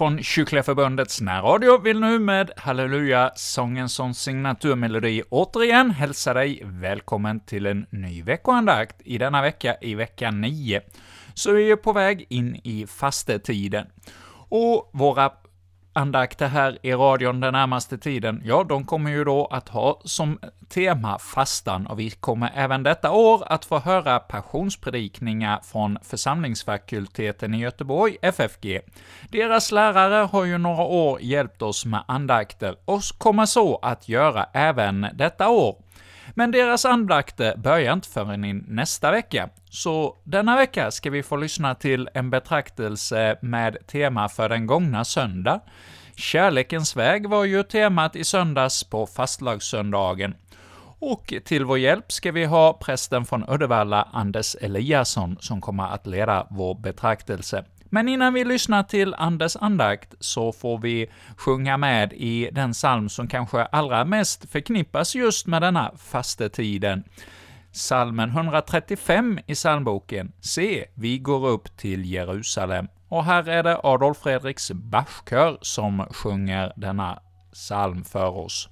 från från Förbundets närradio vill nu med Halleluja, sången som signaturmelodi, återigen hälsa dig välkommen till en ny veckoandakt i denna vecka, i vecka 9. Så vi är på väg in i fastetiden. Och våra andakter här i radion den närmaste tiden, ja, de kommer ju då att ha som tema fastan, och vi kommer även detta år att få höra passionspredikningar från församlingsfakulteten i Göteborg, FFG. Deras lärare har ju några år hjälpt oss med andakter, och kommer så att göra även detta år. Men deras andakter börjar inte förrän i nästa vecka, så denna vecka ska vi få lyssna till en betraktelse med tema för den gångna söndag. Kärlekens väg var ju temat i söndags på fastlagssöndagen. Och till vår hjälp ska vi ha prästen från Uddevalla, Anders Eliasson, som kommer att leda vår betraktelse. Men innan vi lyssnar till Anders andakt så får vi sjunga med i den psalm som kanske allra mest förknippas just med denna fastetiden. Salmen 135 i psalmboken, Se, vi går upp till Jerusalem. Och här är det Adolf Fredriks Bachkör som sjunger denna psalm för oss.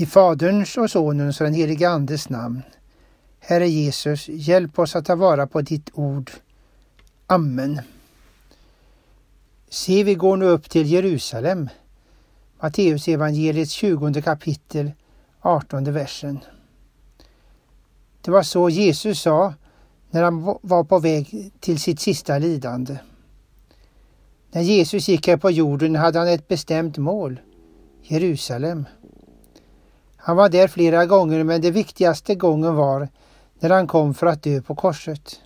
I Faderns och Sonens och den helige Andes namn. Herre Jesus, hjälp oss att ta vara på ditt ord. Amen. Se, vi går nu upp till Jerusalem. Matteus evangeliets 20 kapitel, 18 versen. Det var så Jesus sa när han var på väg till sitt sista lidande. När Jesus gick här på jorden hade han ett bestämt mål, Jerusalem. Han var där flera gånger men det viktigaste gången var när han kom för att dö på korset.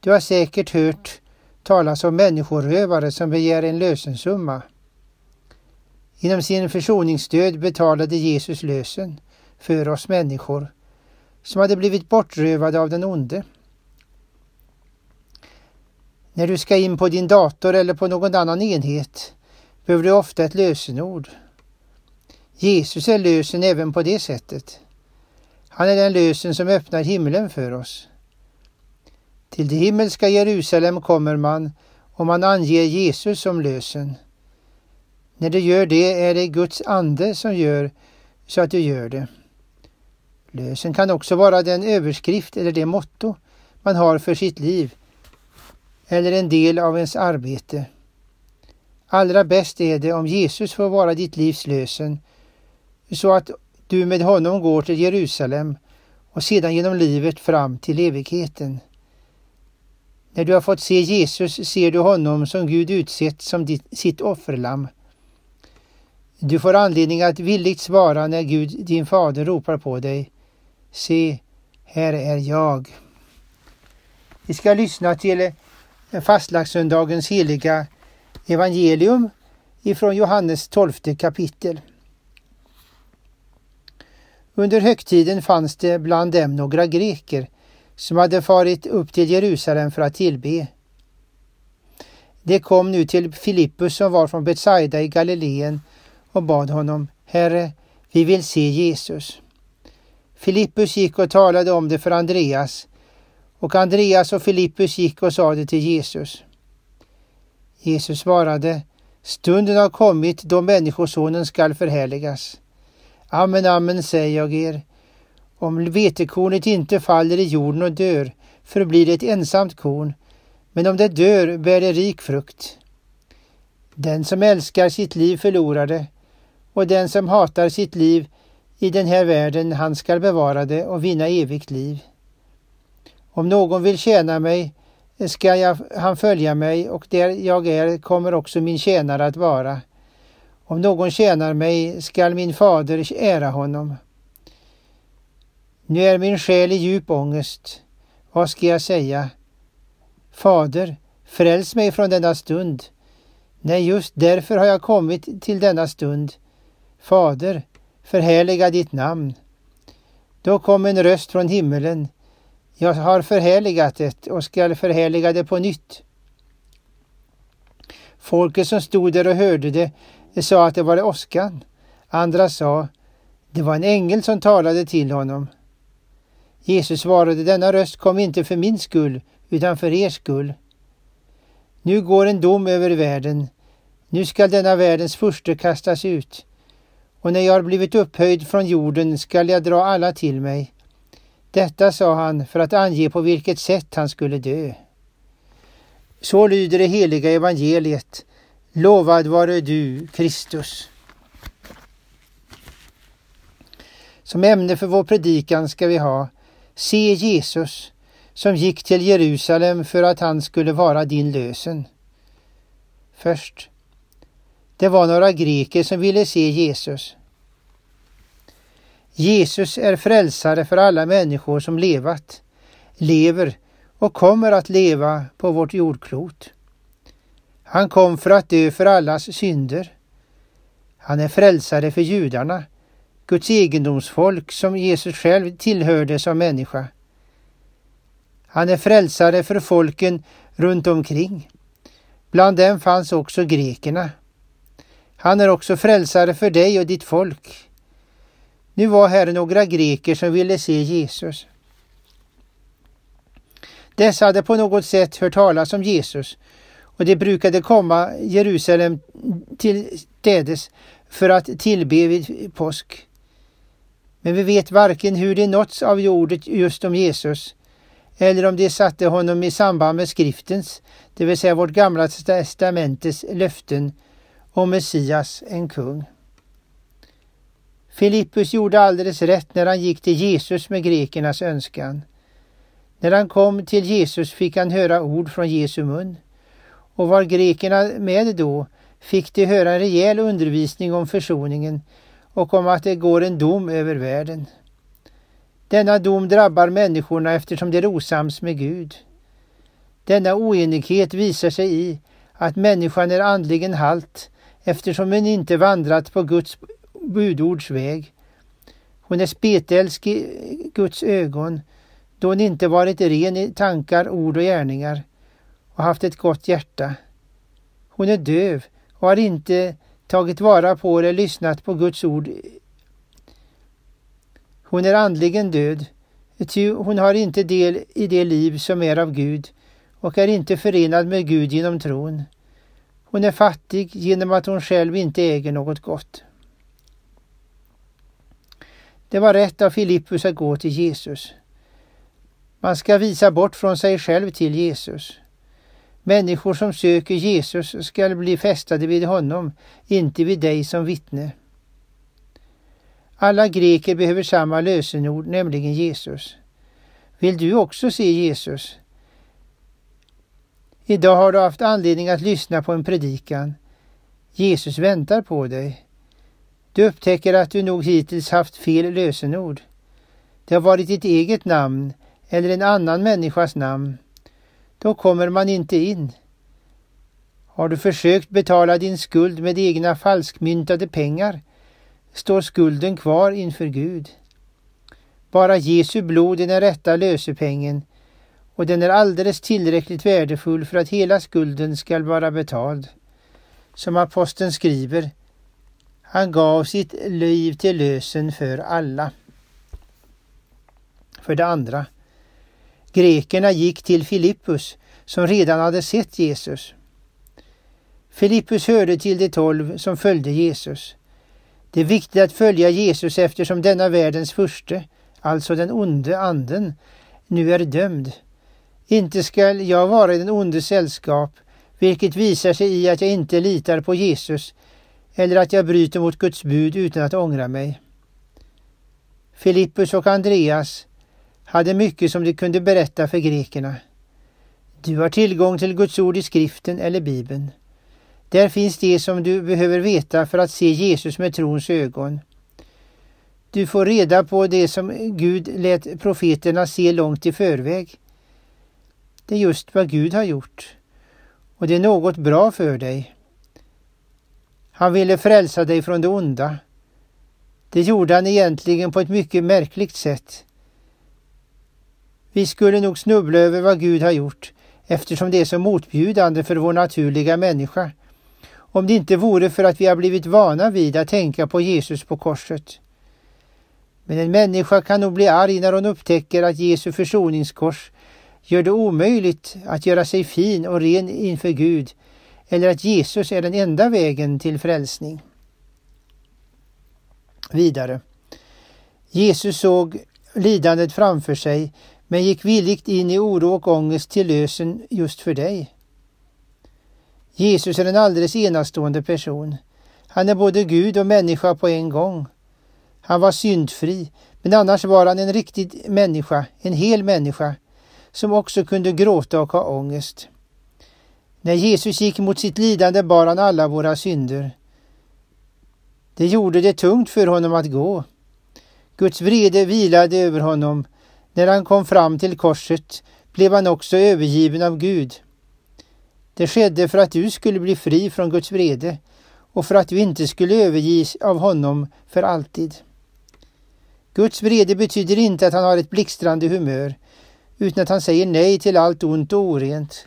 Du har säkert hört talas om människorövare som begär en lösensumma. Genom sin försoningsdöd betalade Jesus lösen för oss människor som hade blivit bortrövade av den onde. När du ska in på din dator eller på någon annan enhet behöver du ofta ett lösenord. Jesus är lösen även på det sättet. Han är den lösen som öppnar himlen för oss. Till det himmelska Jerusalem kommer man och man anger Jesus som lösen. När du gör det är det Guds ande som gör så att du gör det. Lösen kan också vara den överskrift eller det motto man har för sitt liv eller en del av ens arbete. Allra bäst är det om Jesus får vara ditt livs lösen så att du med honom går till Jerusalem och sedan genom livet fram till evigheten. När du har fått se Jesus ser du honom som Gud utsett som ditt, sitt offerlamm. Du får anledning att villigt svara när Gud, din fader, ropar på dig. Se, här är jag. Vi ska lyssna till eh, fastlagssöndagens heliga evangelium ifrån Johannes 12 kapitel. Under högtiden fanns det bland dem några greker som hade farit upp till Jerusalem för att tillbe. De kom nu till Filippus som var från Betsaida i Galileen och bad honom, Herre, vi vill se Jesus. Filippus gick och talade om det för Andreas och Andreas och Filippus gick och sa det till Jesus. Jesus svarade, Stunden har kommit då Människosonen skall förhärligas. Amen, amen säger jag er. Om vetekornet inte faller i jorden och dör förblir det ett ensamt korn, men om det dör bär det rik frukt. Den som älskar sitt liv förlorar det, och den som hatar sitt liv i den här världen, han skall bevara det och vinna evigt liv. Om någon vill tjäna mig ska jag, han följa mig och där jag är kommer också min tjänare att vara. Om någon tjänar mig skall min fader ära honom. Nu är min själ i djup ångest. Vad ska jag säga? Fader, fräls mig från denna stund. Nej, just därför har jag kommit till denna stund. Fader, förhärliga ditt namn. Då kom en röst från himmelen. Jag har förhärligat det och skall förhärliga det på nytt. Folket som stod där och hörde det, de sa att det var åskan. Andra sa, det var en ängel som talade till honom. Jesus svarade, denna röst kom inte för min skull, utan för er skull. Nu går en dom över världen. Nu skall denna världens furste kastas ut. Och när jag har blivit upphöjd från jorden skall jag dra alla till mig. Detta sa han för att ange på vilket sätt han skulle dö. Så lyder det heliga evangeliet. Lovad vare du, Kristus. Som ämne för vår predikan ska vi ha Se Jesus som gick till Jerusalem för att han skulle vara din lösen. Först. Det var några greker som ville se Jesus. Jesus är frälsare för alla människor som levat, lever och kommer att leva på vårt jordklot. Han kom för att dö för allas synder. Han är frälsare för judarna, Guds egendomsfolk som Jesus själv tillhörde som människa. Han är frälsare för folken runt omkring. Bland dem fanns också grekerna. Han är också frälsare för dig och ditt folk. Nu var här några greker som ville se Jesus. Dessa hade på något sätt hört talas om Jesus och de brukade komma Jerusalem till städes för att tillbe vid påsk. Men vi vet varken hur de nåtts av ordet just om Jesus eller om de satte honom i samband med skriftens, det vill säga vårt gamla testamentes löften om Messias, en kung. Filippus gjorde alldeles rätt när han gick till Jesus med grekernas önskan. När han kom till Jesus fick han höra ord från Jesu mun. Och var grekerna med då fick de höra en rejäl undervisning om försoningen och om att det går en dom över världen. Denna dom drabbar människorna eftersom de är osams med Gud. Denna oenighet visar sig i att människan är andligen halt eftersom hon inte vandrat på Guds budords väg. Hon är spetälsk i Guds ögon då hon inte varit ren i tankar, ord och gärningar och haft ett gott hjärta. Hon är döv och har inte tagit vara på eller lyssnat på Guds ord. Hon är andligen död, ty hon har inte del i det liv som är av Gud och är inte förenad med Gud genom tron. Hon är fattig genom att hon själv inte äger något gott. Det var rätt av Filippus att gå till Jesus. Man ska visa bort från sig själv till Jesus. Människor som söker Jesus skall bli fästade vid honom, inte vid dig som vittne. Alla greker behöver samma lösenord, nämligen Jesus. Vill du också se Jesus? Idag har du haft anledning att lyssna på en predikan. Jesus väntar på dig. Du upptäcker att du nog hittills haft fel lösenord. Det har varit ditt eget namn eller en annan människas namn. Då kommer man inte in. Har du försökt betala din skuld med egna falskmyntade pengar står skulden kvar inför Gud. Bara Jesu blod är den rätta lösepengen och den är alldeles tillräckligt värdefull för att hela skulden skall vara betald. Som aposteln skriver, han gav sitt liv till lösen för alla. För det andra, grekerna gick till Filippus som redan hade sett Jesus. Filippus hörde till de tolv som följde Jesus. Det är viktigt att följa Jesus eftersom denna världens furste, alltså den onde anden, nu är dömd. Inte skall jag vara i den onde sällskap, vilket visar sig i att jag inte litar på Jesus eller att jag bryter mot Guds bud utan att ångra mig. Filippus och Andreas hade mycket som de kunde berätta för grekerna. Du har tillgång till Guds ord i skriften eller Bibeln. Där finns det som du behöver veta för att se Jesus med trons ögon. Du får reda på det som Gud lät profeterna se långt i förväg. Det är just vad Gud har gjort. Och det är något bra för dig. Han ville frälsa dig från det onda. Det gjorde han egentligen på ett mycket märkligt sätt. Vi skulle nog snubbla över vad Gud har gjort eftersom det är så motbjudande för vår naturliga människa. Om det inte vore för att vi har blivit vana vid att tänka på Jesus på korset. Men en människa kan nog bli arg när hon upptäcker att Jesu försoningskors gör det omöjligt att göra sig fin och ren inför Gud eller att Jesus är den enda vägen till frälsning. Vidare. Jesus såg lidandet framför sig men gick villigt in i oro och ångest till lösen just för dig. Jesus är en alldeles enastående person. Han är både Gud och människa på en gång. Han var syndfri, men annars var han en riktig människa, en hel människa, som också kunde gråta och ha ångest. När Jesus gick mot sitt lidande bar han alla våra synder. Det gjorde det tungt för honom att gå. Guds vrede vilade över honom. När han kom fram till korset blev han också övergiven av Gud. Det skedde för att du skulle bli fri från Guds vrede och för att du inte skulle överges av honom för alltid. Guds vrede betyder inte att han har ett blixtrande humör utan att han säger nej till allt ont och orent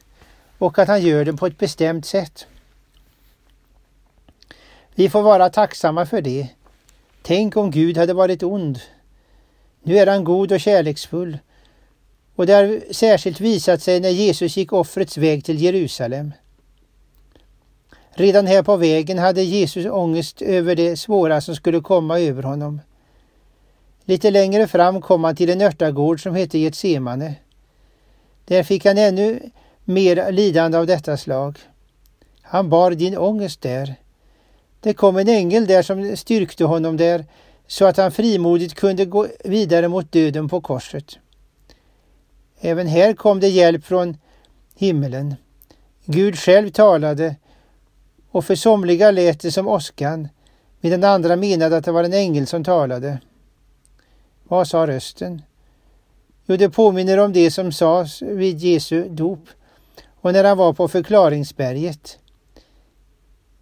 och att han gör det på ett bestämt sätt. Vi får vara tacksamma för det. Tänk om Gud hade varit ond. Nu är han god och kärleksfull och det har särskilt visat sig när Jesus gick offrets väg till Jerusalem. Redan här på vägen hade Jesus ångest över det svåra som skulle komma över honom. Lite längre fram kom han till en örtagård som hette Getsemane. Där fick han ännu mer lidande av detta slag. Han bar din ångest där. Det kom en ängel där som styrkte honom där så att han frimodigt kunde gå vidare mot döden på korset. Även här kom det hjälp från himmelen. Gud själv talade och för somliga lät det som åskan medan andra menade att det var en ängel som talade. Vad sa rösten? Jo, det påminner om det som sades vid Jesu dop och när han var på förklaringsberget.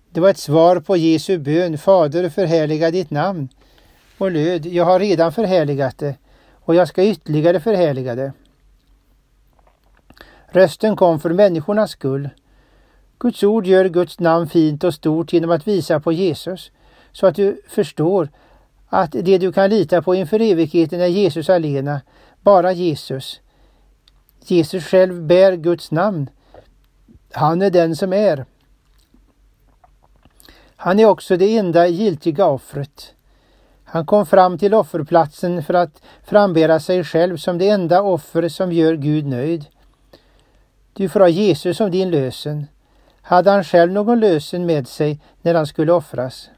Det var ett svar på Jesu bön, Fader förhärliga ditt namn och löd, jag har redan förhärligat det och jag ska ytterligare förhärliga det. Rösten kom för människornas skull. Guds ord gör Guds namn fint och stort genom att visa på Jesus så att du förstår att det du kan lita på inför evigheten är Jesus alena, bara Jesus. Jesus själv bär Guds namn. Han är den som är. Han är också det enda giltiga offret. Han kom fram till offerplatsen för att frambära sig själv som det enda offer som gör Gud nöjd. Du får ha Jesus som din lösen. Hade han själv någon lösen med sig när han skulle offras?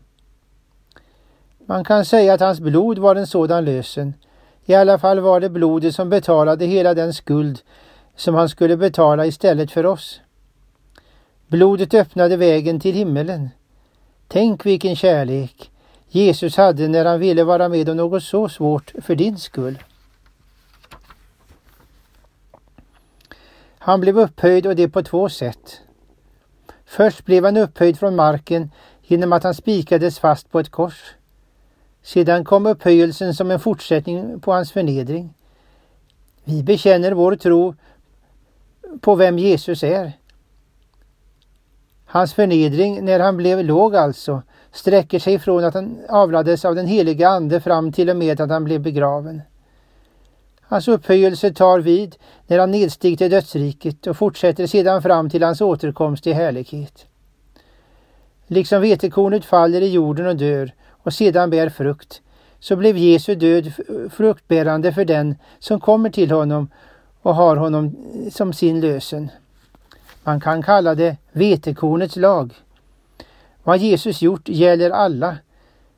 Man kan säga att hans blod var en sådan lösen. I alla fall var det blodet som betalade hela den skuld som han skulle betala istället för oss. Blodet öppnade vägen till himmelen. Tänk vilken kärlek! Jesus hade när han ville vara med om något så svårt för din skull. Han blev upphöjd och det på två sätt. Först blev han upphöjd från marken genom att han spikades fast på ett kors. Sedan kom upphöjelsen som en fortsättning på hans förnedring. Vi bekänner vår tro på vem Jesus är. Hans förnedring när han blev låg alltså sträcker sig från att han avlades av den heliga Ande fram till och med att han blev begraven. Hans upphöjelse tar vid när han nedstiger till dödsriket och fortsätter sedan fram till hans återkomst i härlighet. Liksom vetekornet faller i jorden och dör och sedan bär frukt, så blev Jesu död fruktbärande för den som kommer till honom och har honom som sin lösen. Man kan kalla det vetekornets lag. Vad Jesus gjort gäller alla,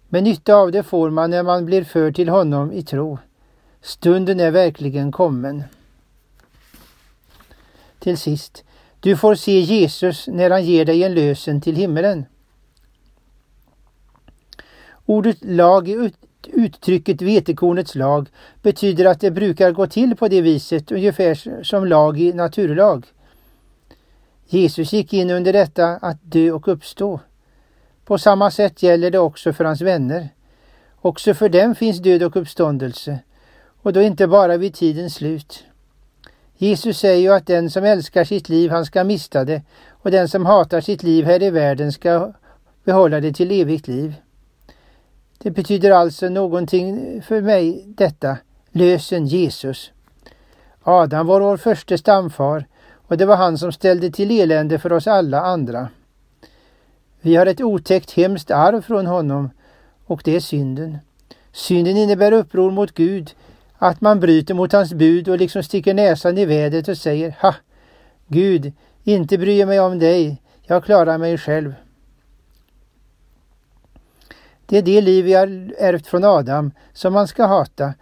men nytta av det får man när man blir förd till honom i tro. Stunden är verkligen kommen. Till sist, du får se Jesus när han ger dig en lösen till himmelen. Ordet lag, i uttrycket vetekornets lag, betyder att det brukar gå till på det viset, ungefär som lag i naturlag. Jesus gick in under detta att dö och uppstå. På samma sätt gäller det också för hans vänner. Också för dem finns död och uppståndelse, och då inte bara vid tidens slut. Jesus säger ju att den som älskar sitt liv, han ska mista det, och den som hatar sitt liv här i världen ska behålla det till evigt liv. Det betyder alltså någonting för mig detta, lösen Jesus. Adam var vår första stamfar och det var han som ställde till elände för oss alla andra. Vi har ett otäckt hemskt arv från honom och det är synden. Synden innebär uppror mot Gud, att man bryter mot hans bud och liksom sticker näsan i vädret och säger Ha! Gud, inte bryr jag mig om dig, jag klarar mig själv. Det är det liv vi har ärvt från Adam som man ska hata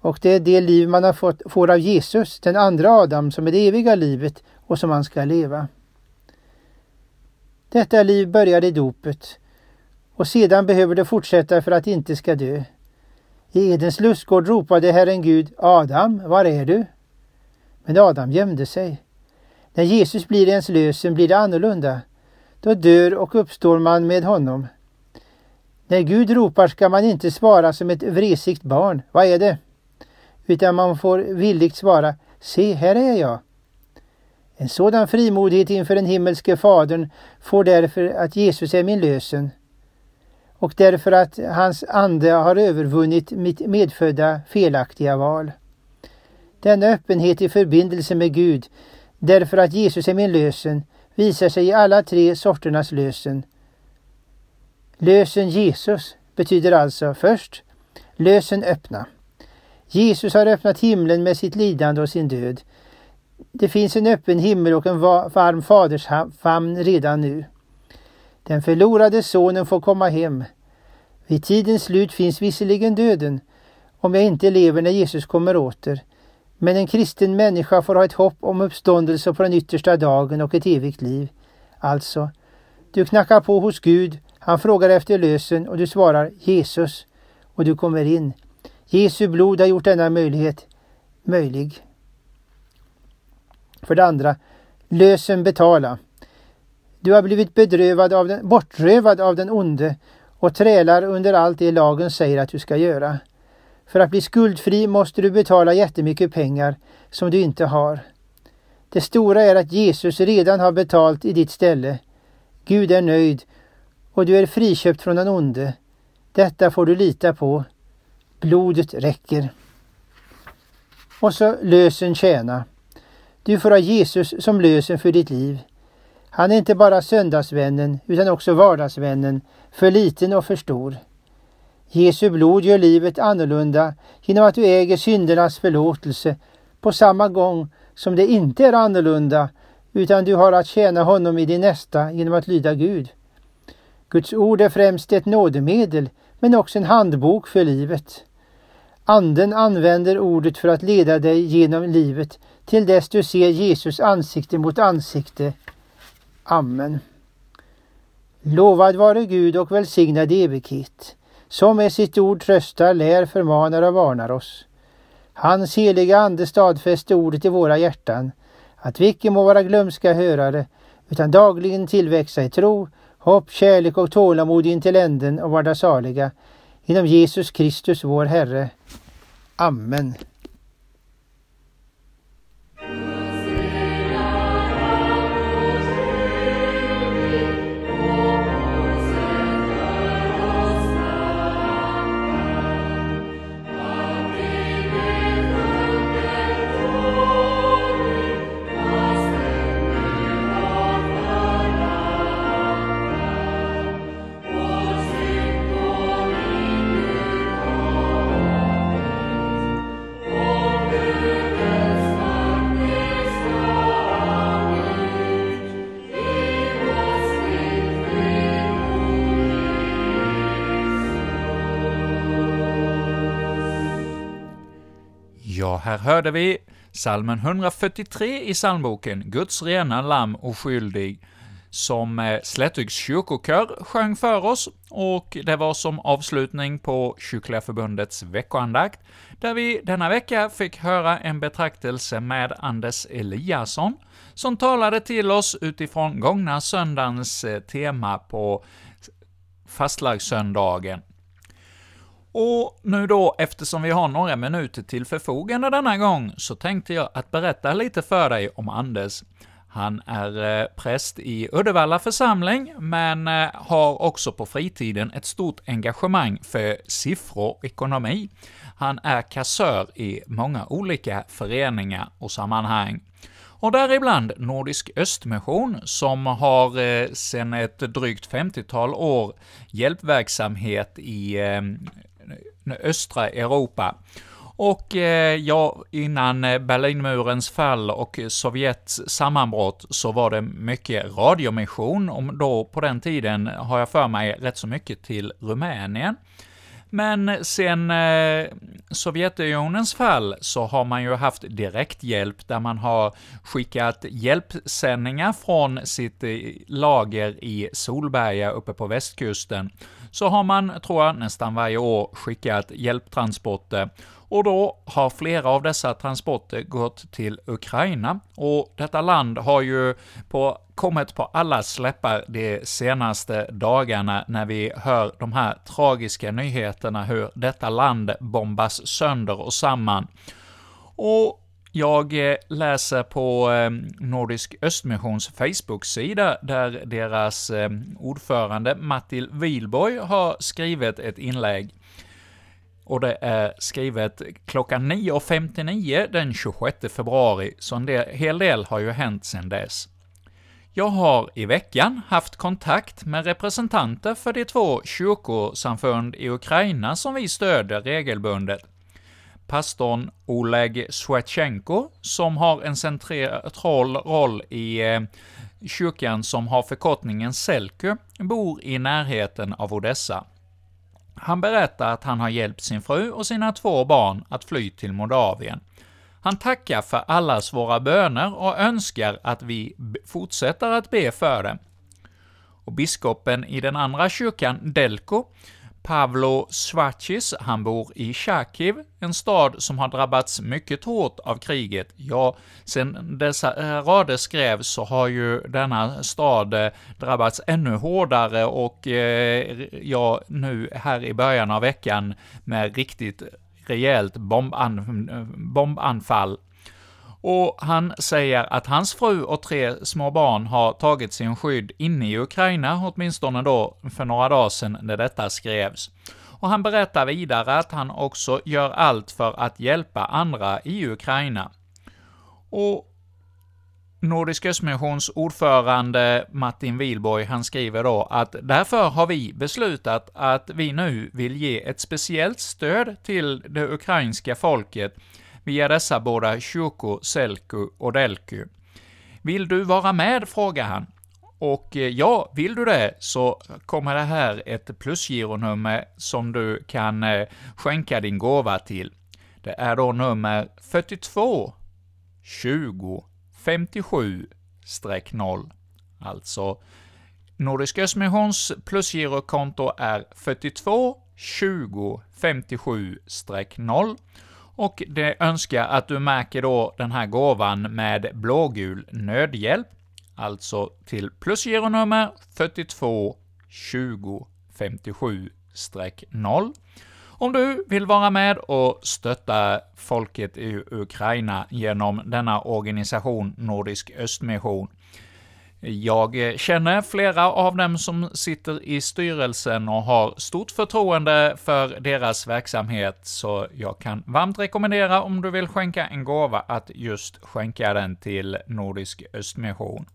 och det är det liv man har fått, får av Jesus, den andra Adam som är det eviga livet och som man ska leva. Detta liv börjar i dopet och sedan behöver det fortsätta för att inte ska dö. I Edens lustgård ropade Herren Gud Adam, var är du? Men Adam gömde sig. När Jesus blir ens lösen blir det annorlunda. Då dör och uppstår man med honom. När Gud ropar ska man inte svara som ett vresigt barn. Vad är det? Utan man får villigt svara Se, här är jag. En sådan frimodighet inför den himmelske Fadern får därför att Jesus är min lösen och därför att hans ande har övervunnit mitt medfödda felaktiga val. Denna öppenhet i förbindelse med Gud, därför att Jesus är min lösen, visar sig i alla tre sorternas lösen. Lösen Jesus betyder alltså först lösen öppna. Jesus har öppnat himlen med sitt lidande och sin död. Det finns en öppen himmel och en varm fadersfamn redan nu. Den förlorade sonen får komma hem. Vid tidens slut finns visserligen döden, om jag inte lever när Jesus kommer åter. Men en kristen människa får ha ett hopp om uppståndelse på den yttersta dagen och ett evigt liv. Alltså, du knackar på hos Gud, han frågar efter lösen och du svarar Jesus och du kommer in. Jesu blod har gjort denna möjlighet möjlig. För det andra, lösen betala. Du har blivit bedrövad av den, bortrövad av den onde och trälar under allt det lagen säger att du ska göra. För att bli skuldfri måste du betala jättemycket pengar som du inte har. Det stora är att Jesus redan har betalt i ditt ställe. Gud är nöjd och du är friköpt från den onde. Detta får du lita på. Blodet räcker. Och så lösen tjäna. Du får ha Jesus som lösen för ditt liv. Han är inte bara söndagsvännen utan också vardagsvännen, för liten och för stor. Jesu blod gör livet annorlunda genom att du äger syndernas förlåtelse på samma gång som det inte är annorlunda utan du har att tjäna honom i din nästa genom att lyda Gud. Guds ord är främst ett nådemedel men också en handbok för livet. Anden använder ordet för att leda dig genom livet till dess du ser Jesus ansikte mot ansikte. Amen. Lovad vare Gud och välsignad evighet som med sitt ord tröstar, lär, förmanar och varnar oss. Hans heliga Ande stadfäste ordet i våra hjärtan, att vi icke må vara glömska hörare, utan dagligen tillväxa i tro, hopp, kärlek och tålamod in till änden och varda saliga, genom Jesus Kristus vår Herre. Amen. Här hörde vi salmen 143 i psalmboken, Guds rena lamm oskyldig, som eh, Slättygs kyrkokör sjöng för oss, och det var som avslutning på Kyrkliga Förbundets veckoandakt, där vi denna vecka fick höra en betraktelse med Anders Eliasson, som talade till oss utifrån gångna söndagens eh, tema på fastlagssöndagen. Och nu då, eftersom vi har några minuter till förfogande denna gång, så tänkte jag att berätta lite för dig om Anders. Han är eh, präst i Uddevalla församling, men eh, har också på fritiden ett stort engagemang för siffror och ekonomi. Han är kassör i många olika föreningar och sammanhang och däribland Nordisk Östmission, som har eh, sedan ett drygt 50-tal år hjälpverksamhet i eh, östra Europa. Och eh, ja, innan eh, Berlinmurens fall och Sovjets sammanbrott så var det mycket radiomission, och då på den tiden har jag för mig rätt så mycket till Rumänien. Men sen eh, Sovjetunionens fall så har man ju haft direkthjälp, där man har skickat hjälpsändningar från sitt eh, lager i Solberga uppe på västkusten. Så har man, tror jag, nästan varje år skickat hjälptransporter och då har flera av dessa transporter gått till Ukraina, och detta land har ju på, kommit på alla släppar de senaste dagarna när vi hör de här tragiska nyheterna hur detta land bombas sönder och samman. Och jag eh, läser på ehm, Nordisk Östmissions Facebook-sida, där deras ehm, ordförande Mattil Wilborg har skrivit ett inlägg och det är skrivet klockan 9.59 den 26 februari, så en del, hel del har ju hänt sedan dess. Jag har i veckan haft kontakt med representanter för de två kyrkosamfund i Ukraina som vi stöder regelbundet. Pastorn Oleg Svetjenko, som har en central roll i eh, kyrkan som har förkortningen Selku, bor i närheten av Odessa. Han berättar att han har hjälpt sin fru och sina två barn att fly till Moldavien. Han tackar för allas våra böner och önskar att vi fortsätter att be för dem. Och biskopen i den andra kyrkan, Delko, Pavlo Svacis, han bor i Charkiv, en stad som har drabbats mycket hårt av kriget. Ja, sedan dessa eh, rader skrevs så har ju denna stad eh, drabbats ännu hårdare och eh, ja, nu här i början av veckan med riktigt rejält bomban eh, bombanfall och han säger att hans fru och tre små barn har tagit sin skydd inne i Ukraina, åtminstone då för några dagar sedan när detta skrevs. Och han berättar vidare att han också gör allt för att hjälpa andra i Ukraina. Och Nordisk Östmissions ordförande Martin Wilborg, han skriver då att därför har vi beslutat att vi nu vill ge ett speciellt stöd till det ukrainska folket via dessa båda kyrkor, Selku och Delku. Vill du vara med? frågar han. Och eh, ja, vill du det så kommer det här ett plusgironummer som du kan eh, skänka din gåva till. Det är då nummer 42 20 57-0. Alltså, Nordisk Östmissions plusgirokonto är 42 20 57-0 och det önskar att du märker då den här gåvan med blågul nödhjälp, alltså till plusgironummer 42 20 57-0. Om du vill vara med och stötta folket i Ukraina genom denna organisation Nordisk Östmission, jag känner flera av dem som sitter i styrelsen och har stort förtroende för deras verksamhet, så jag kan varmt rekommendera om du vill skänka en gåva att just skänka den till Nordisk Östmission.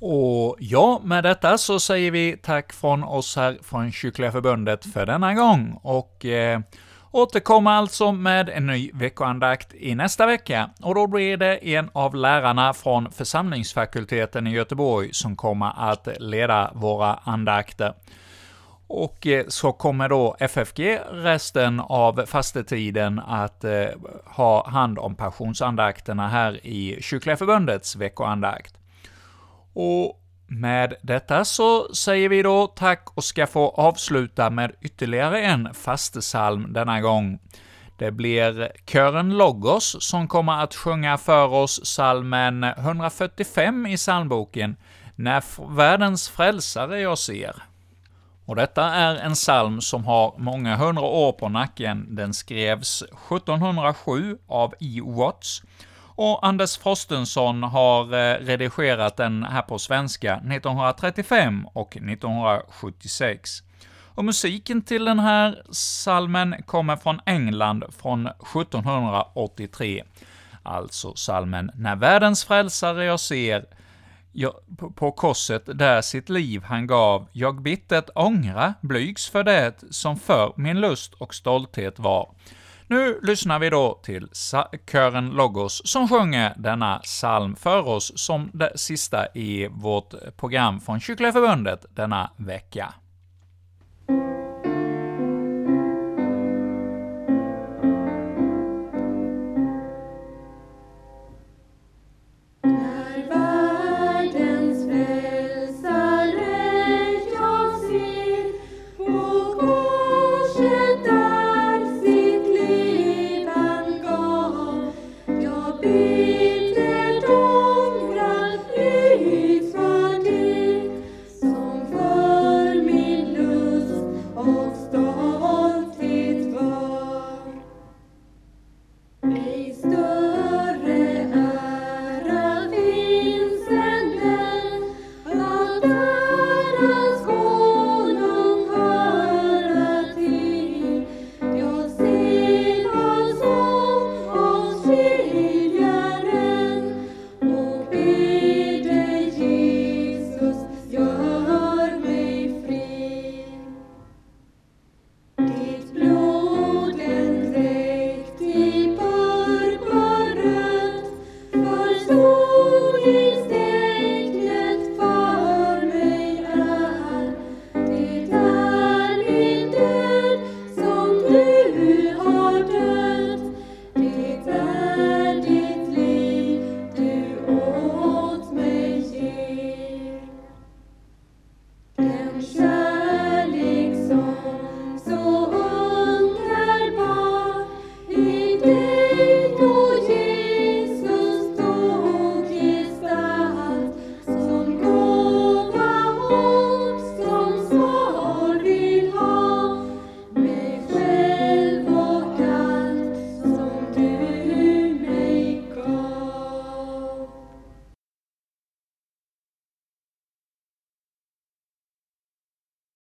Och ja, med detta så säger vi tack från oss här från Kyrkliga Förbundet för denna gång, och eh, återkommer alltså med en ny veckoandakt i nästa vecka, och då blir det en av lärarna från församlingsfakulteten i Göteborg som kommer att leda våra andakter. Och eh, så kommer då FFG resten av fastetiden att eh, ha hand om passionsandakterna här i Kyrkliga Förbundets veckoandakt. Och med detta så säger vi då tack och ska få avsluta med ytterligare en fastesalm denna gång. Det blir kören Logos som kommer att sjunga för oss salmen 145 i psalmboken, När världens frälsare jag ser. Och detta är en psalm som har många hundra år på nacken. Den skrevs 1707 av E. Watts, och Anders Frostenson har eh, redigerat den här på svenska 1935 och 1976. Och musiken till den här salmen kommer från England från 1783. Alltså salmen ”När världens frälsare jag ser, jag, på korset där sitt liv han gav, jag bittert ångra, blygs för det som för min lust och stolthet var. Nu lyssnar vi då till kören Logos som sjunger denna psalm för oss som det sista i vårt program från Kyrkliga Förbundet denna vecka.